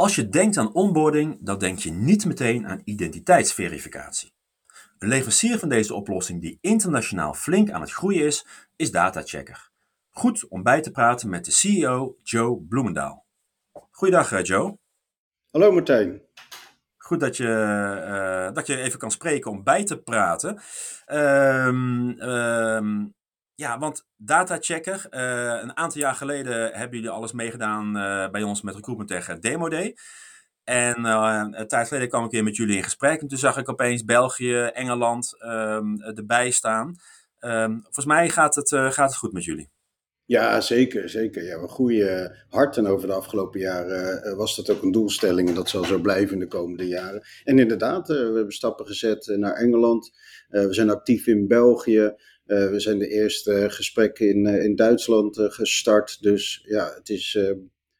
Als je denkt aan onboarding, dan denk je niet meteen aan identiteitsverificatie. Een leverancier van deze oplossing die internationaal flink aan het groeien is, is DataChecker. Goed om bij te praten met de CEO Joe Bloemendaal. Goeiedag eh, Joe. Hallo Martijn. Goed dat je, uh, dat je even kan spreken om bij te praten. Um, um, ja, want Datachecker, uh, een aantal jaar geleden hebben jullie alles meegedaan uh, bij ons met Recruitment tegen Demo Day. En uh, een tijd geleden kwam ik weer met jullie in gesprek. En toen zag ik opeens België, Engeland um, erbij staan. Um, volgens mij gaat het, gaat het goed met jullie. Ja, zeker. zeker. Ja, we groeien hard en over de afgelopen jaren was dat ook een doelstelling. En dat zal zo blijven in de komende jaren. En inderdaad, we hebben stappen gezet naar Engeland. we zijn actief in België. Uh, we zijn de eerste gesprekken in, uh, in Duitsland uh, gestart. Dus ja, het is,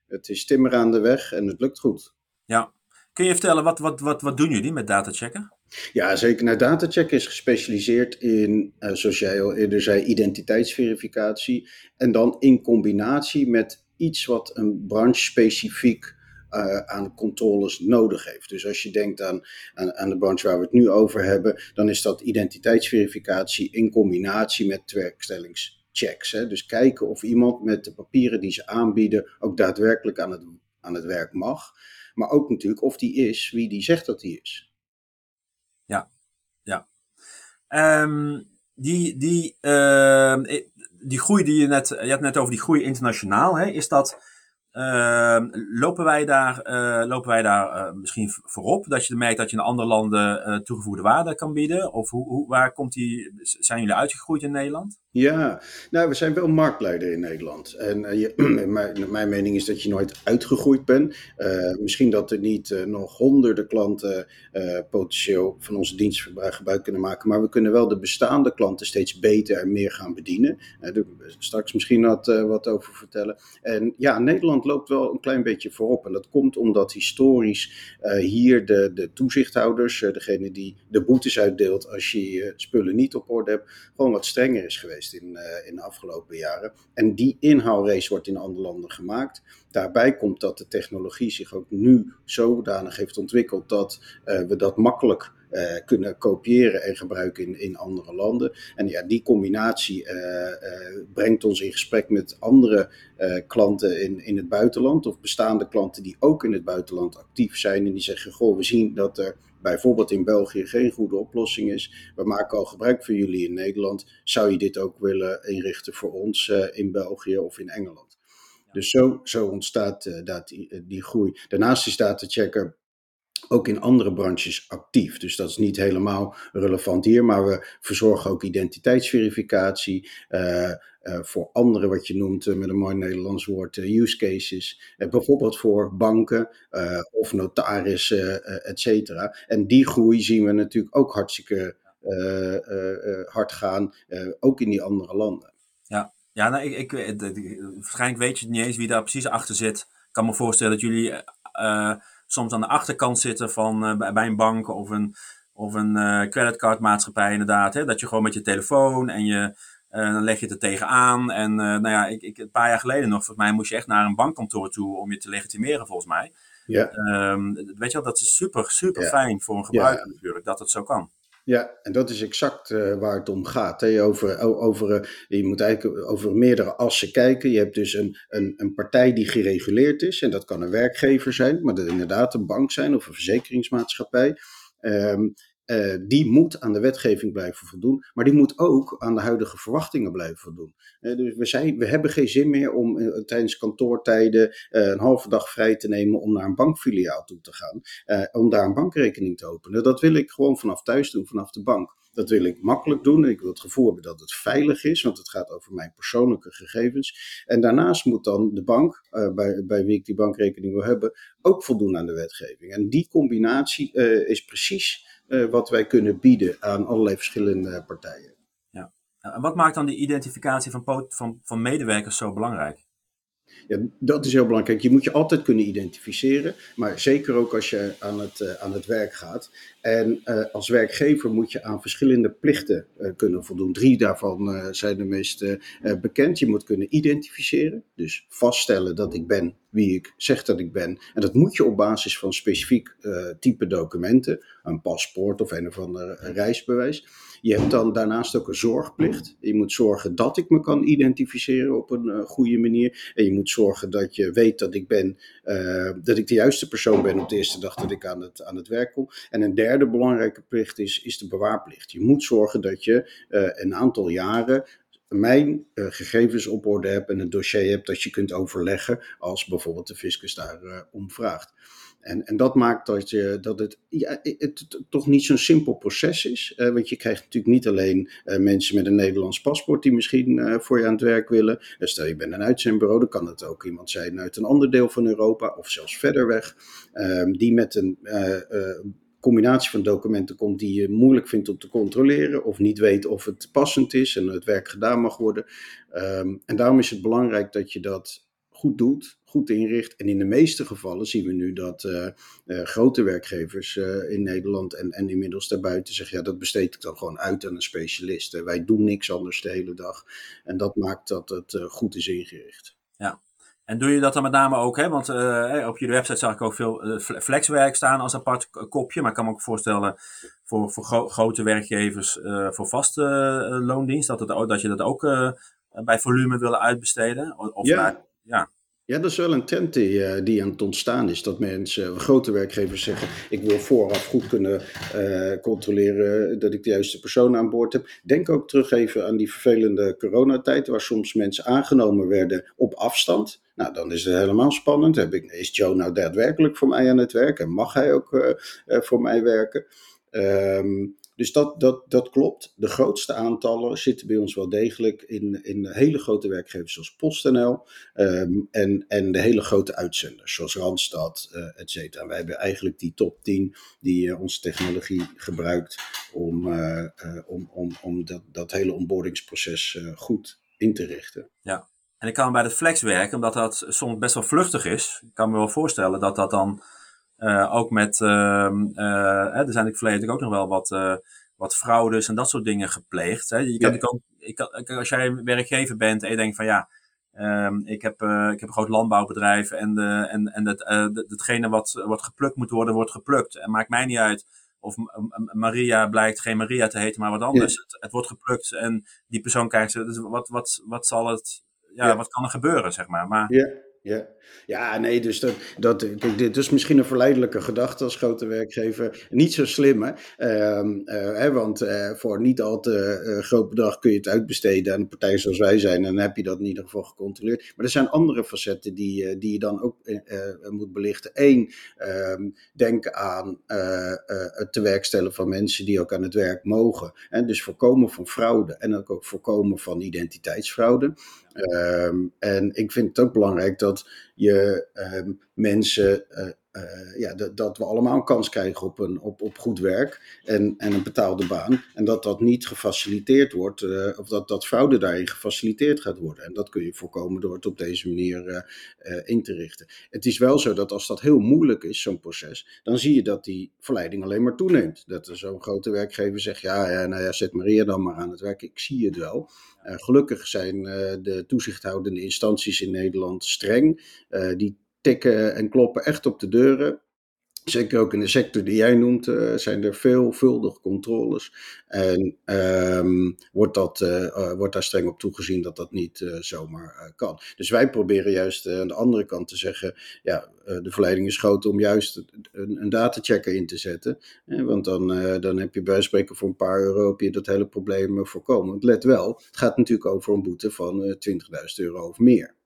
het is timmer aan de weg en het lukt goed. Ja. Kun je vertellen, wat, wat, wat, wat doen jullie met datachecken? Ja, zeker. Nou, datachecken is gespecialiseerd in, zoals jij al eerder zei, identiteitsverificatie. En dan in combinatie met iets wat een branche specifiek uh, aan controles nodig heeft. Dus als je denkt aan, aan, de branche waar we het nu over hebben, dan is dat identiteitsverificatie in combinatie met werkstellingschecks. Hè? Dus kijken of iemand met de papieren die ze aanbieden ook daadwerkelijk aan het, aan het werk mag. Maar ook natuurlijk of die is wie die zegt dat die is. Ja, ja. Um, die, die, uh, die groei die je net, je hebt net over die groei internationaal, hè? is dat uh, lopen wij daar, uh, lopen wij daar uh, misschien voorop? Dat je merkt dat je in andere landen uh, toegevoegde waarde kan bieden? Of hoe, hoe, waar komt die, zijn jullie uitgegroeid in Nederland? Ja, nou, we zijn wel marktleider in Nederland. En je, mijn, mening is dat je nooit uitgegroeid bent. Uh, misschien dat er niet uh, nog honderden klanten potentieel van onze dienst gebruik kunnen maken. Maar we kunnen wel de bestaande klanten steeds beter en meer gaan bedienen. Daar straks misschien wat, wat over vertellen. En ja, Nederland loopt wel een klein beetje voorop. En dat komt omdat historisch hier de, de toezichthouders, degene die de boetes uitdeelt als je je spullen niet op orde hebt, gewoon wat strenger is geweest in, uh, in de afgelopen jaren. En die inhaalrace wordt in andere landen gemaakt. Daarbij komt dat de technologie zich ook nu zodanig heeft ontwikkeld dat uh, we dat makkelijk kunnen kopiëren en gebruiken in, in andere landen. En ja, die combinatie uh, uh, brengt ons in gesprek met andere klanten in, in het buitenland, of bestaande klanten die ook in het buitenland actief zijn en die zeggen: Goh, we zien dat er bijvoorbeeld in België geen goede oplossing is. We maken al gebruik van jullie in Nederland. Zou je dit ook willen inrichten voor ons in België of in Engeland? Dus zo, zo ontstaat uh, dat, die, die, groei. Daarnaast is DataChecker ook in andere branches actief. Dus dat is niet helemaal relevant hier, maar we verzorgen ook identiteitsverificatie. Uh, uh, voor andere, wat je noemt uh, met een mooi Nederlands woord, use cases. bijvoorbeeld voor banken of notarissen, et cetera. En die groei zien we natuurlijk ook hartstikke hard gaan, ook in die andere landen. Ja, ja nou, ik, ik, waarschijnlijk weet je niet eens wie daar precies achter zit. Ik kan me voorstellen dat jullie soms aan de achterkant zitten van, uh, bij een bank of een, of een uh, creditcardmaatschappij inderdaad. Hè? Dat je gewoon met je telefoon en je, uh, dan leg je het er tegenaan. En nou ja, ik, ik, een paar jaar geleden nog, volgens mij moest je echt naar een bankkantoor toe om je te legitimeren volgens mij. Ja. Um, weet je wel, dat is super, super ja. fijn voor een gebruiker ja. natuurlijk, dat het zo kan. Ja, en dat is exact uh, waar het om gaat. Over, over, uh, je moet eigenlijk over meerdere assen kijken. Je hebt dus een, een, een partij die gereguleerd is. En dat kan een werkgever zijn, maar dat inderdaad een bank zijn of een verzekeringsmaatschappij. Um, uh, die moet aan de wetgeving blijven voldoen, maar die moet ook aan de huidige verwachtingen blijven voldoen. Uh, dus we, zijn, we hebben geen zin meer om uh, tijdens kantoortijden een halve dag vrij te nemen om naar een bankfiliaal toe te gaan, om daar een bankrekening te openen. Dat wil ik gewoon vanaf thuis doen, vanaf de bank. Dat wil ik makkelijk doen. Ik wil het gevoel hebben dat het veilig is, want het gaat over mijn persoonlijke gegevens. En daarnaast moet dan de bank, bij, bij wie ik die bankrekening wil hebben, ook voldoen aan de wetgeving. En die combinatie is precies wat wij kunnen bieden aan allerlei verschillende partijen. Ja. En wat maakt dan die identificatie van, van, van medewerkers zo belangrijk? Ja, dat is heel belangrijk. Je moet je altijd kunnen identificeren, maar zeker ook als je aan het, uh, aan het werk gaat. En uh, als werkgever moet je aan verschillende plichten uh, kunnen voldoen. Drie daarvan zijn de meest bekend. Je moet kunnen identificeren, dus vaststellen dat ik ben wie wie ik zeg dat ik ben. En dat moet je op basis van specifiek type documenten, een paspoort of een of ander reisbewijs. Je hebt dan daarnaast ook een zorgplicht. Je moet zorgen dat ik me kan identificeren op een uh, goede manier. En je moet zorgen dat je weet dat ik ben, uh, dat ik de juiste persoon ben op de eerste dag dat ik aan het, aan het werk kom. En een derde belangrijke plicht is, is de bewaarplicht. Je moet zorgen dat je uh, een aantal jaren mijn gegevens op orde hebt en een dossier hebt dat je kunt overleggen als bijvoorbeeld de fiscus daar om vraagt. En, en dat maakt dat, je, dat het, het, toch niet zo'n simpel proces is. Uh, want je krijgt natuurlijk niet alleen uh, mensen met een Nederlands paspoort die misschien uh, voor je aan het werk willen. stel je bent een uitzendbureau, dan kan het ook iemand zijn uit een ander deel van Europa of zelfs verder weg. Ehm, die met een combinatie van documenten komt die je moeilijk vindt om te controleren of niet weet of het passend is en het werk gedaan mag worden. Um, en daarom is het belangrijk dat je dat goed doet, goed inricht. En in de meeste gevallen zien we nu dat uh, uh, grote werkgevers uh, in Nederland en, en inmiddels daarbuiten zeggen: ja, dat besteed ik dan gewoon uit aan een specialist. wij doen niks anders de hele dag. En dat maakt dat het goed is ingericht. Ja. En doe je dat dan met name ook, hè? want op jullie website zag ik ook veel flexwerk staan als apart kopje. Maar ik kan me ook voorstellen voor, voor gro grote werkgevers voor vaste loondienst, dat, het, dat je dat ook bij volume willen uitbesteden. Of ja. Naar, ja. Ja, dat is wel een trend die, uh, die aan het ontstaan is. Dat mensen, grote werkgevers zeggen: Ik wil vooraf goed kunnen uh, controleren dat ik de juiste persoon aan boord heb. Denk ook terug even aan die vervelende coronatijd, waar soms mensen aangenomen werden op afstand. Nou, dan is het helemaal spannend. Heb ik, is Joe nou daadwerkelijk voor mij aan het werk en mag hij ook voor mij werken? Um, dus dat, dat, dat klopt. De grootste aantallen zitten bij ons wel degelijk in, in hele grote werkgevers zoals PostNL um, en, en de hele grote uitzenders zoals Randstad, uh, et cetera. Wij hebben eigenlijk die top 10 die uh, onze technologie gebruikt om, uh, om, om, om dat, dat hele onboardingsproces goed in te richten. Ja, en ik kan bij het flex werken, omdat dat soms best wel vluchtig is. Ik kan me wel voorstellen dat dat dan ook met, uh, uh, er zijn in het verleden ook nog wel wat, wat fraudes en dat soort dingen gepleegd. Hè. Je kan ja. ook, ik kan, als jij werkgever bent en je denkt van ja, um, ik, heb, ik heb een groot landbouwbedrijf en, de, en, en dat, datgene wat, wat geplukt moet worden, wordt geplukt. En maakt mij niet uit of Maria blijkt geen Maria te heten, maar wat anders. Ja. Het, het, wordt geplukt en die persoon krijgt ze. Dus wat, wat, wat zal het, ja, ja, wat kan er gebeuren, zeg maar. maar ja. Ja, ja nee, dus dat, dat, dit is misschien een verleidelijke gedachte als grote werkgever. Niet zo slim, hè? Uh, uh, hè want uh, voor niet al te groot bedrag kun je het uitbesteden aan een partij zoals wij zijn. En dan heb je dat in ieder geval gecontroleerd. Maar er zijn andere facetten die, die je dan ook moet belichten. Eén, ehm, denk aan het tewerkstellen van mensen die ook aan het werk mogen. En dus voorkomen van fraude en ook, ook voorkomen van identiteitsfraude. Um, en ik vind het ook belangrijk dat je um, mensen, uh, ja, dat, we allemaal een kans krijgen op, een, op, op goed werk en, en een betaalde baan. En dat dat niet gefaciliteerd wordt, uh, of dat, dat fraude daarin gefaciliteerd gaat worden. En dat kun je voorkomen door het op deze manier in te richten. Het is wel zo dat als dat heel moeilijk is, zo'n proces, dan zie je dat die verleiding alleen maar toeneemt. Dat zo'n grote werkgever zegt, ja, ja, nou ja, zet Maria dan maar aan het werk, ik zie het wel. Gelukkig zijn de toezichthoudende instanties in Nederland streng. Die tikken en kloppen echt op de deuren. Zeker ook in de sector die jij noemt, uh, zijn er veelvuldig controles. En um, wordt, dat, uh, wordt daar streng op toegezien dat dat niet zomaar kan. Dus wij proberen juist aan de andere kant te zeggen: ja, de verleiding is groot om juist een, een datachecker in te zetten. want dan, dan heb je bij spreken voor een paar euro heb je dat hele probleem voorkomen. Want let wel, het gaat natuurlijk over een boete van 20.000 euro of meer.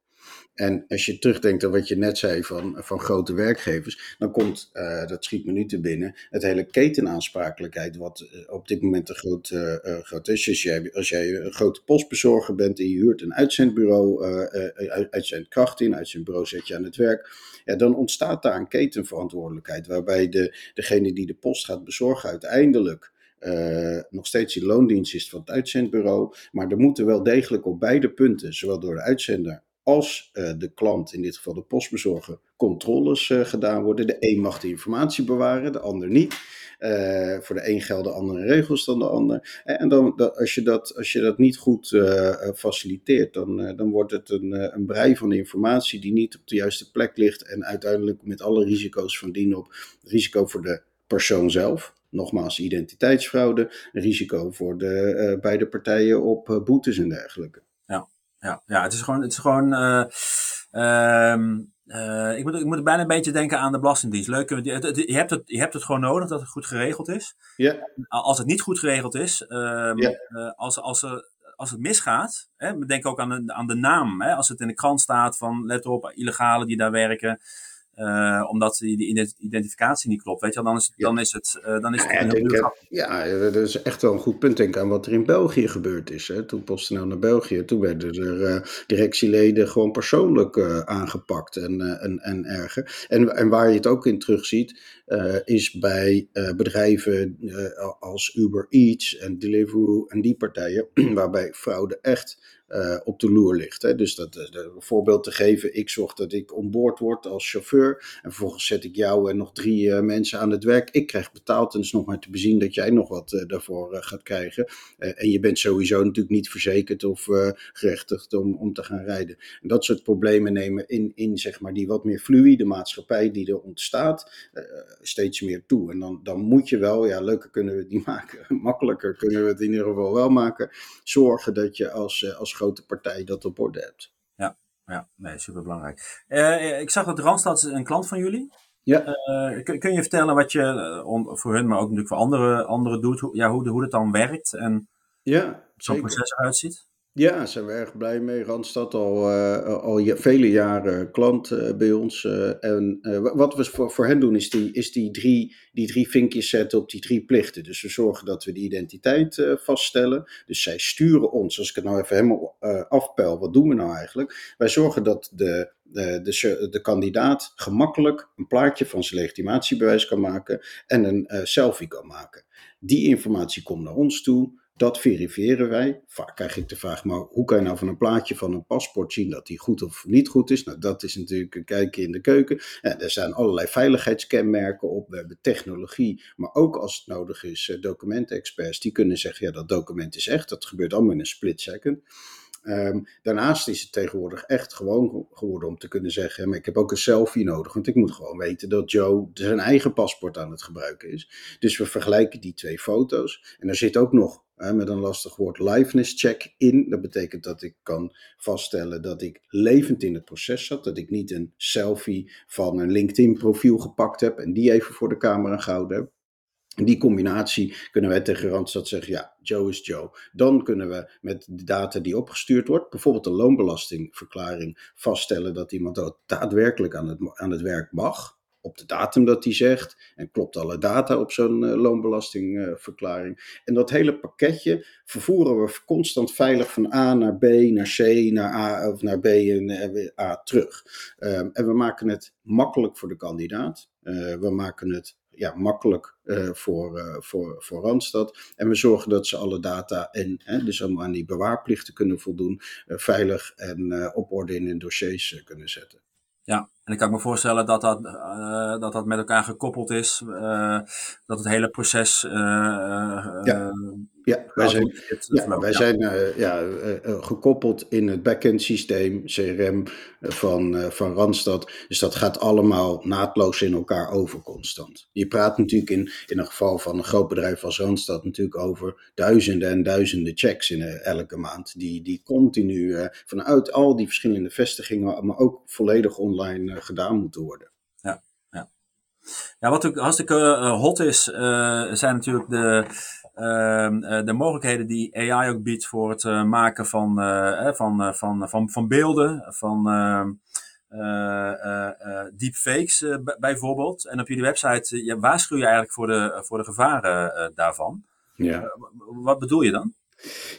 En als je terugdenkt aan wat je net zei van, van grote werkgevers, dan komt, uh, dat schiet me nu te binnen, het hele ketenaansprakelijkheid, wat uh, op dit moment een groot, uh, groot is. Als jij, een grote postbezorger bent en je huurt een uitzendbureau, uitzendkracht in, uitzendbureau zet je aan het werk, ja, dan ontstaat daar een ketenverantwoordelijkheid, waarbij de, degene die de post gaat bezorgen uiteindelijk nog steeds die loondienst is van het uitzendbureau. Maar er moeten wel degelijk op beide punten, zowel door de uitzender als de klant, in dit geval de postbezorger, controles gedaan worden. De een mag de informatie bewaren, de ander niet. Uh, voor de een gelden andere regels dan de ander. En dan, dat, als, je dat, als je dat niet goed faciliteert, dan, dan wordt het een, een brei van informatie die niet op de juiste plek ligt. En uiteindelijk met alle risico's van dien op risico voor de persoon zelf. Nogmaals, identiteitsfraude, risico voor de beide partijen op boetes en dergelijke. Ja, ja, ja het is gewoon. Het is gewoon ehm, uh, ik, moet, ik moet bijna een beetje denken aan de Belastingdienst. Leuk, je, hebt het, je hebt het gewoon nodig dat het goed geregeld is. Ja. Als het niet goed geregeld is, um, ja. uh, als, als, er, als het misgaat, hè, denk ook aan de, aan de naam. Hè, als het in de krant staat van let op, illegale die daar werken. Uh, omdat die, die, identificatie niet klopt. Weet je, dan is het, dan is het, uh, dan is het ja, denk, ja, dat is echt wel een goed punt. Denk aan wat er in België gebeurd is. Hè. Toen PostNL naar België, toen werden er uh, directieleden gewoon persoonlijk aangepakt en, en, en erger. En, en waar je het ook in terugziet, is bij bedrijven als Uber Eats en Deliveroo en die partijen, waarbij fraude echt uh, op de loer ligt. Hè. Dus dat, een voorbeeld te geven, ik zorg dat ik onboord word als chauffeur en vervolgens zet ik jou en nog drie uh, mensen aan het werk. Ik krijg betaald en het is nog maar te bezien dat jij nog wat daarvoor gaat krijgen. en je bent sowieso natuurlijk niet verzekerd of gerechtigd om, om te gaan rijden. En dat soort problemen nemen in, in zeg maar die wat meer fluïde maatschappij die er ontstaat steeds meer toe. En dan, dan moet je wel, ja leuker kunnen we het niet maken, makkelijker kunnen we het in ieder geval wel maken, zorgen dat je als, als grote partij dat op orde hebt. Ja, ja nee, superbelangrijk. Uh, ik zag dat Randstad een klant van jullie. Ja. Uh, kun, kun, je vertellen wat je uh, voor hun, maar ook natuurlijk voor anderen andere doet, hoe, ja, hoe, hoe het dan werkt en ja, zo'n proces eruit ziet? Ja, zijn we erg blij mee. Randstad al, uh, al vele jaren klant uh, bij ons. Uh, en wat we voor, voor hen doen is, die, is die, drie, die drie vinkjes zetten op die drie plichten. Dus we zorgen dat we die identiteit vaststellen. Dus zij sturen ons, als ik het nou even helemaal afpeil, wat doen we nou eigenlijk? Wij zorgen dat de, de, de, de, kandidaat gemakkelijk een plaatje van zijn legitimatiebewijs kan maken en een selfie kan maken. Die informatie komt naar ons toe. Dat verifiëren wij. Vaak krijg ik de vraag, maar hoe kan je nou van een plaatje van een paspoort zien dat die goed of niet goed is? Nou, dat is natuurlijk een kijkje in de keuken. En er zijn allerlei veiligheidskenmerken op. We hebben technologie, maar ook als het nodig is, eh, documentexperts die kunnen zeggen, ja, dat document is echt. Dat gebeurt allemaal in een split second. Um, daarnaast is het tegenwoordig echt gewoon geworden om te kunnen zeggen: maar ik heb ook een selfie nodig, want ik moet gewoon weten dat Joe zijn eigen paspoort aan het gebruiken is. Dus we vergelijken die twee foto's. En er zit ook nog met een lastig woord liveness check in. Dat betekent dat ik kan vaststellen dat ik levend in het proces zat. Dat ik niet een selfie van een LinkedIn profiel gepakt heb en die even voor de camera gehouden heb. Die combinatie kunnen wij tegen Randstad zeggen, ja, Joe is Joe. Dan kunnen we met de data die opgestuurd wordt, bijvoorbeeld een loonbelastingverklaring, vaststellen dat iemand ook daadwerkelijk aan het, aan het werk mag op de datum dat hij zegt. En klopt alle data op zo'n uh, loonbelastingverklaring. en dat hele pakketje vervoeren we constant veilig van A naar B, naar C, naar A of naar B en uh, A terug. Um, en we maken het makkelijk voor de kandidaat. We maken het ja, makkelijk voor, voor, voor Randstad. En we zorgen dat ze alle data en dus allemaal aan die bewaarplichten kunnen voldoen, veilig en op orde in hun dossiers kunnen zetten. Ja, en ik kan me voorstellen dat dat, uh, dat, dat met elkaar gekoppeld is. Uh, dat het hele proces. Uh, ja. Ja, wij zijn, ja, wij zijn ja, gekoppeld in het backend systeem, CRM van, van Randstad. Dus dat gaat allemaal naadloos in elkaar over constant. Je praat natuurlijk in, in een geval van een groot bedrijf als Randstad natuurlijk over duizenden en duizenden checks in elke maand. Die, die continu vanuit al die verschillende vestigingen, maar ook volledig online eh, gedaan moeten worden. Ja, ja. ja wat ook hartstikke hot is, zijn natuurlijk de, de mogelijkheden die AI ook biedt voor het maken van, van, van, van, van beelden, van ehm, deepfakes bijvoorbeeld. En op jullie website waarschuw je eigenlijk voor de, voor de gevaren daarvan. Ja. wat bedoel je dan?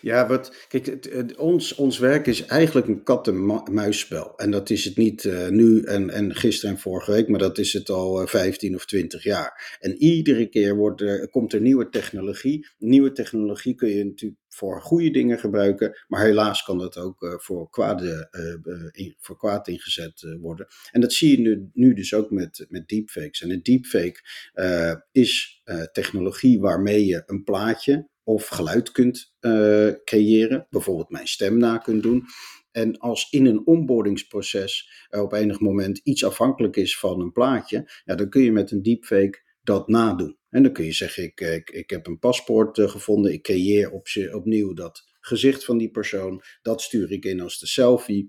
Ja, wat, kijk, het, ons, ons werk is eigenlijk een kat-en-muisspel. En dat is het niet uh, nu en, en gisteren en vorige week, maar dat is het al uh, 15 of 20 jaar. En iedere keer wordt er, komt er nieuwe technologie. Nieuwe technologie kun je natuurlijk voor goede dingen gebruiken, maar helaas kan dat ook uh, voor, kwade, voor kwaad ingezet worden. En dat zie je nu, nu dus ook met, met deepfakes. En een deepfake is technologie waarmee je een plaatje of geluid kunt uh, creëren, bijvoorbeeld mijn stem na kunt doen. En als in een onboardingsproces uh, op enig moment iets afhankelijk is van een plaatje, ja, dan kun je met een deepfake dat nadoen. En dan kun je zeggen, ik, ik, ik heb een paspoort uh, gevonden, ik creëer op, opnieuw dat gezicht van die persoon, dat stuur ik in als de selfie.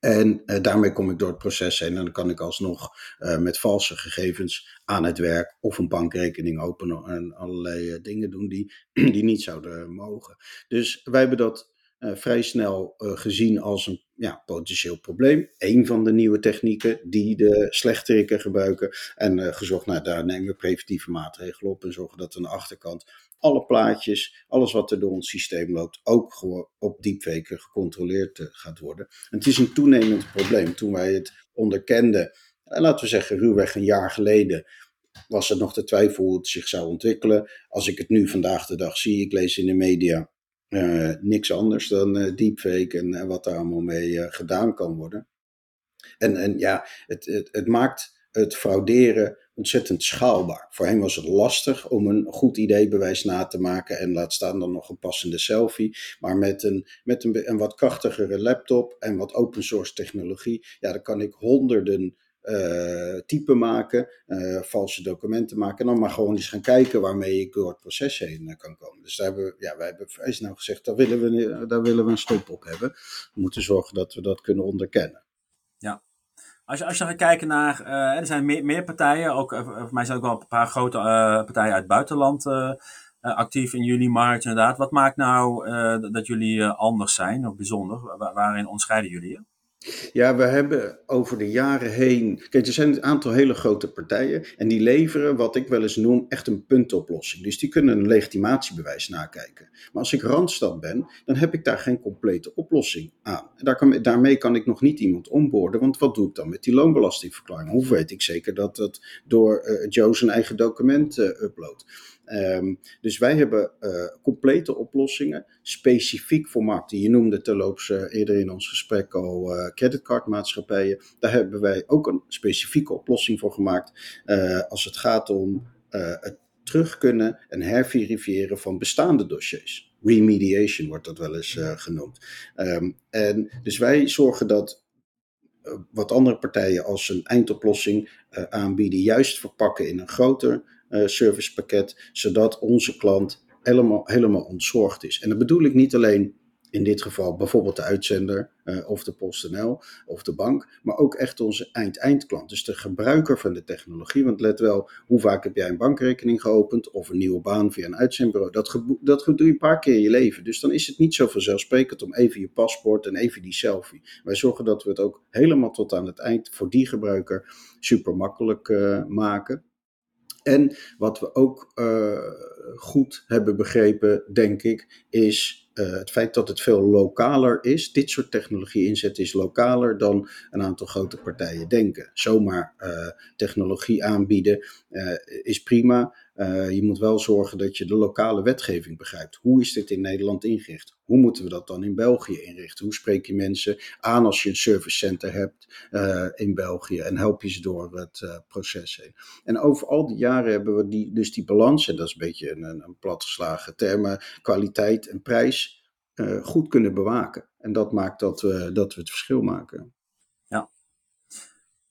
En uh, daarmee kom ik door het proces heen en dan kan ik alsnog uh, met valse gegevens aan het werk of een bankrekening openen en allerlei uh, dingen doen die, die niet zouden mogen. Dus wij hebben dat vrij snel gezien als een ja, potentieel probleem. Een van de nieuwe technieken die de slechteriken gebruiken. En gezocht, nou daar nemen we preventieve maatregelen op en zorgen dat aan de achterkant alle plaatjes, alles wat er door ons systeem loopt, ook gewoon op deepfake gecontroleerd eh, gaat worden. En het is een toenemend probleem. Toen wij het onderkenden, eh, laten we zeggen ruwweg een jaar geleden, was het nog de twijfel hoe het zich zou ontwikkelen. Als ik het nu vandaag de dag zie, ik lees in de media uh, niks anders dan uh, deepfake en wat daar allemaal mee gedaan kan worden. En, en ja, het, het, het maakt het frauderen ontzettend schaalbaar. Voorheen was het lastig om een goed ideebewijs na te maken en laat staan dan nog een passende selfie. Maar met een, met een, een wat krachtigere laptop en wat open source technologie, ja, dan kan ik honderden uh, typen maken, uh, valse documenten maken. En dan maar gewoon eens gaan kijken waarmee ik door het proces heen uh, kan komen. Dus daar hebben ja, wij hebben vrij snel gezegd, daar willen, we, daar willen we een stop op hebben. We moeten zorgen dat we dat kunnen onderkennen. Als je, als je gaat kijken naar, uh, er zijn meer, partijen, ook, uh, voor mij zijn ook wel een paar grote uh, partijen uit het buitenland actief in jullie markt inderdaad. Wat maakt nou dat jullie anders zijn of bijzonder? waarin onderscheiden jullie je? Ja, we hebben over de jaren heen. Kijk, er zijn een aantal hele grote partijen. En die leveren wat ik wel eens noem echt een puntoplossing. Dus die kunnen een legitimatiebewijs nakijken. Maar als ik randstad ben, dan heb ik daar geen complete oplossing aan. En daar kan, daarmee kan ik nog niet iemand onboorden. Want wat doe ik dan met die loonbelastingverklaring? Hoe weet ik zeker dat dat door uh, Joe zijn eigen document uh, uploadt? Um, dus wij hebben uh, complete oplossingen, specifiek voor markten. Je noemde terloops uh, eerder in ons gesprek al uh, creditcardmaatschappijen. Daar hebben wij ook een specifieke oplossing voor gemaakt. als het gaat om het terug kunnen en herverifiëren van bestaande dossiers. Remediation wordt dat wel eens genoemd. Um, en dus wij zorgen dat wat andere partijen als een eindoplossing aanbieden, juist verpakken in een groter servicepakket, zodat onze klant helemaal, helemaal ontzorgd is. En dat bedoel ik niet alleen in dit geval bijvoorbeeld de uitzender uh, of de PostNL of de bank, maar ook echt onze eind-eindklant. Dus de gebruiker van de technologie. Want let wel, hoe vaak heb jij een bankrekening geopend of een nieuwe baan via een uitzendbureau? Dat, dat doe je een paar keer in je leven. Dus dan is het niet zo vanzelfsprekend om even je paspoort en even die selfie. Wij zorgen dat we het ook helemaal tot aan het eind voor die gebruiker super makkelijk uh, maken. En wat we ook uh, goed hebben begrepen, denk ik, is uh, het feit dat het veel lokaler is. Dit soort technologie inzet is lokaler dan een aantal grote partijen denken. Zomaar uh, technologie aanbieden is prima. Uh, je moet wel zorgen dat je de lokale wetgeving begrijpt. Hoe is dit in Nederland ingericht? Hoe moeten we dat dan in België inrichten? Hoe spreek je mensen aan als je een servicecenter hebt uh, in België en help je ze door het uh, proces heen? En over al die jaren hebben we die, dus die balans, en dat is een beetje een, een platgeslagen termen, kwaliteit en prijs, goed kunnen bewaken. En dat maakt dat we, dat we het verschil maken.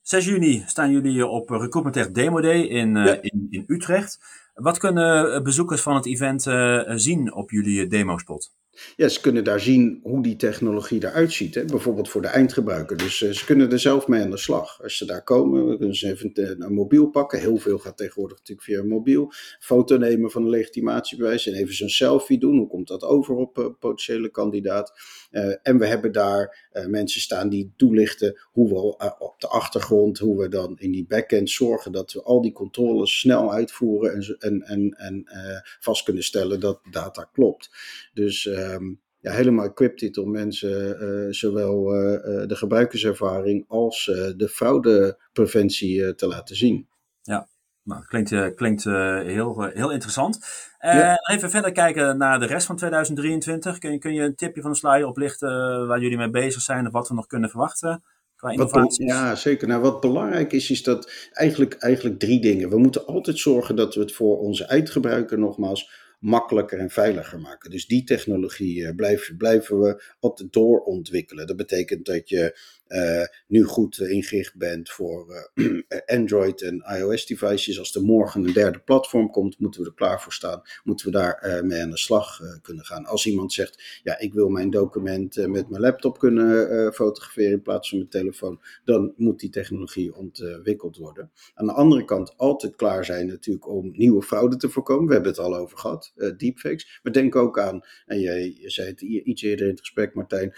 6 juni staan jullie op Recruitment Tech Demo Day in, ja. in, in, Utrecht. Wat kunnen bezoekers van het event uh, zien op jullie demospot? Ja, ze kunnen daar zien hoe die technologie eruit ziet. Hè? Bijvoorbeeld voor de eindgebruiker. Dus uh, ze kunnen er zelf mee aan de slag. Als ze daar komen, kunnen ze even een, mobiel pakken. Heel veel gaat tegenwoordig natuurlijk via een mobiel. Foto nemen van een legitimatiebewijs en even zo'n selfie doen. Hoe komt dat over op een potentiële kandidaat? Uh, en we hebben daar uh, mensen staan die toelichten hoe we op de achtergrond, hoe we dan in die backend zorgen dat we al die controles snel uitvoeren en, en, en, en vast kunnen stellen dat data klopt. Dus um, ja, helemaal equipped om mensen uh, zowel uh, de gebruikerservaring als de fraudepreventie te laten zien. Ja, nou, klinkt, klinkt heel, heel interessant. Ja. Even verder kijken naar de rest van 2023. Kun je, kun je een tipje van de sluier oplichten waar jullie mee bezig zijn of wat we nog kunnen verwachten? Wat, ja, zeker. Nou, wat belangrijk is, is dat eigenlijk, eigenlijk drie dingen. We moeten altijd zorgen dat we het voor onze eindgebruiker nogmaals makkelijker en veiliger maken. Dus die technologie uh, blijven, blijven we altijd doorontwikkelen. Dat betekent dat je uh, nu goed ingericht bent voor uh, Android en iOS devices. Als er morgen een derde platform komt, moeten we er klaar voor staan. Moeten we daar mee aan de slag kunnen gaan. Als iemand zegt, ja, ik wil mijn document met mijn laptop kunnen fotograferen in plaats van mijn telefoon, dan moet die technologie ontwikkeld worden. Aan de andere kant altijd klaar zijn natuurlijk om nieuwe fraude te voorkomen. We hebben het al over gehad, deepfakes. Maar denk ook aan, en je, je zei het iets eerder in het gesprek Martijn,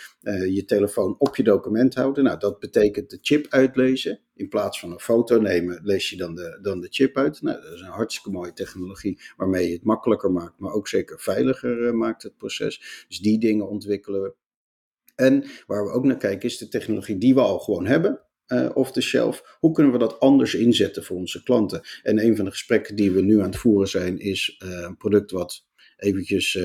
je telefoon op je document houden. Nou, dat betekent de chip uitlezen. In plaats van een foto nemen, lees je dan de, dan de chip uit. Nou, dat is een hartstikke mooie technologie waarmee je het makkelijker maakt, maar ook zeker veiliger uh, maakt het proces. Dus die dingen ontwikkelen we. En waar we ook naar kijken is de technologie die we al gewoon hebben, uh, off the shelf. Hoe kunnen we dat anders inzetten voor onze klanten? En een van de gesprekken die we nu aan het voeren zijn, is uh, een product wat eventjes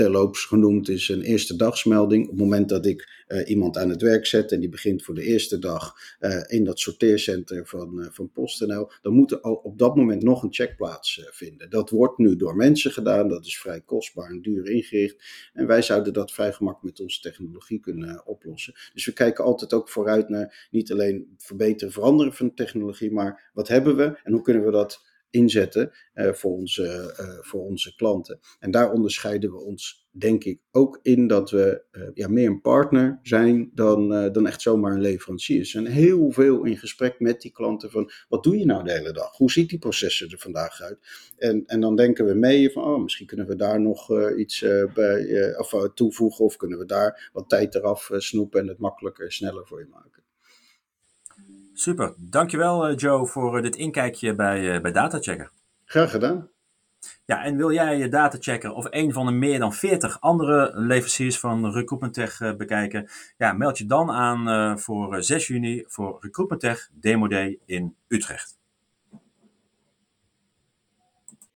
terloops genoemd is een eerste dagsmelding. Op het moment dat ik uh, iemand aan het werk zet en die begint voor de eerste dag uh, in dat sorteercenter van, uh, van PostNL, dan moet er op dat moment nog een check plaatsvinden. Dat wordt nu door mensen gedaan, dat is vrij kostbaar en duur ingericht. En wij zouden dat vrij gemakkelijk met onze technologie kunnen oplossen. Dus we kijken altijd ook vooruit naar niet alleen verbeteren, veranderen van technologie, maar wat hebben we en hoe kunnen we dat inzetten uh, voor, onze, uh, voor onze klanten. En daar onderscheiden we ons, denk ik, ook in dat we uh, ja, meer een partner zijn dan, dan echt zomaar een leverancier. We zijn heel veel in gesprek met die klanten van, wat doe je nou de hele dag? Hoe ziet die processen er vandaag uit? En, en dan denken we mee van, oh, misschien kunnen we daar nog iets bij, of, toevoegen of kunnen we daar wat tijd eraf snoepen en het makkelijker en sneller voor je maken. Super, dankjewel uh, Joe voor uh, dit inkijkje bij, uh, bij Datachecker. Graag gedaan. Ja, en wil jij je Datachecker of een van de meer dan 40 andere leveranciers van Recruitment Tech bekijken? Ja, meld je dan aan voor 6 juni voor Recruitment Tech Demo Day in Utrecht.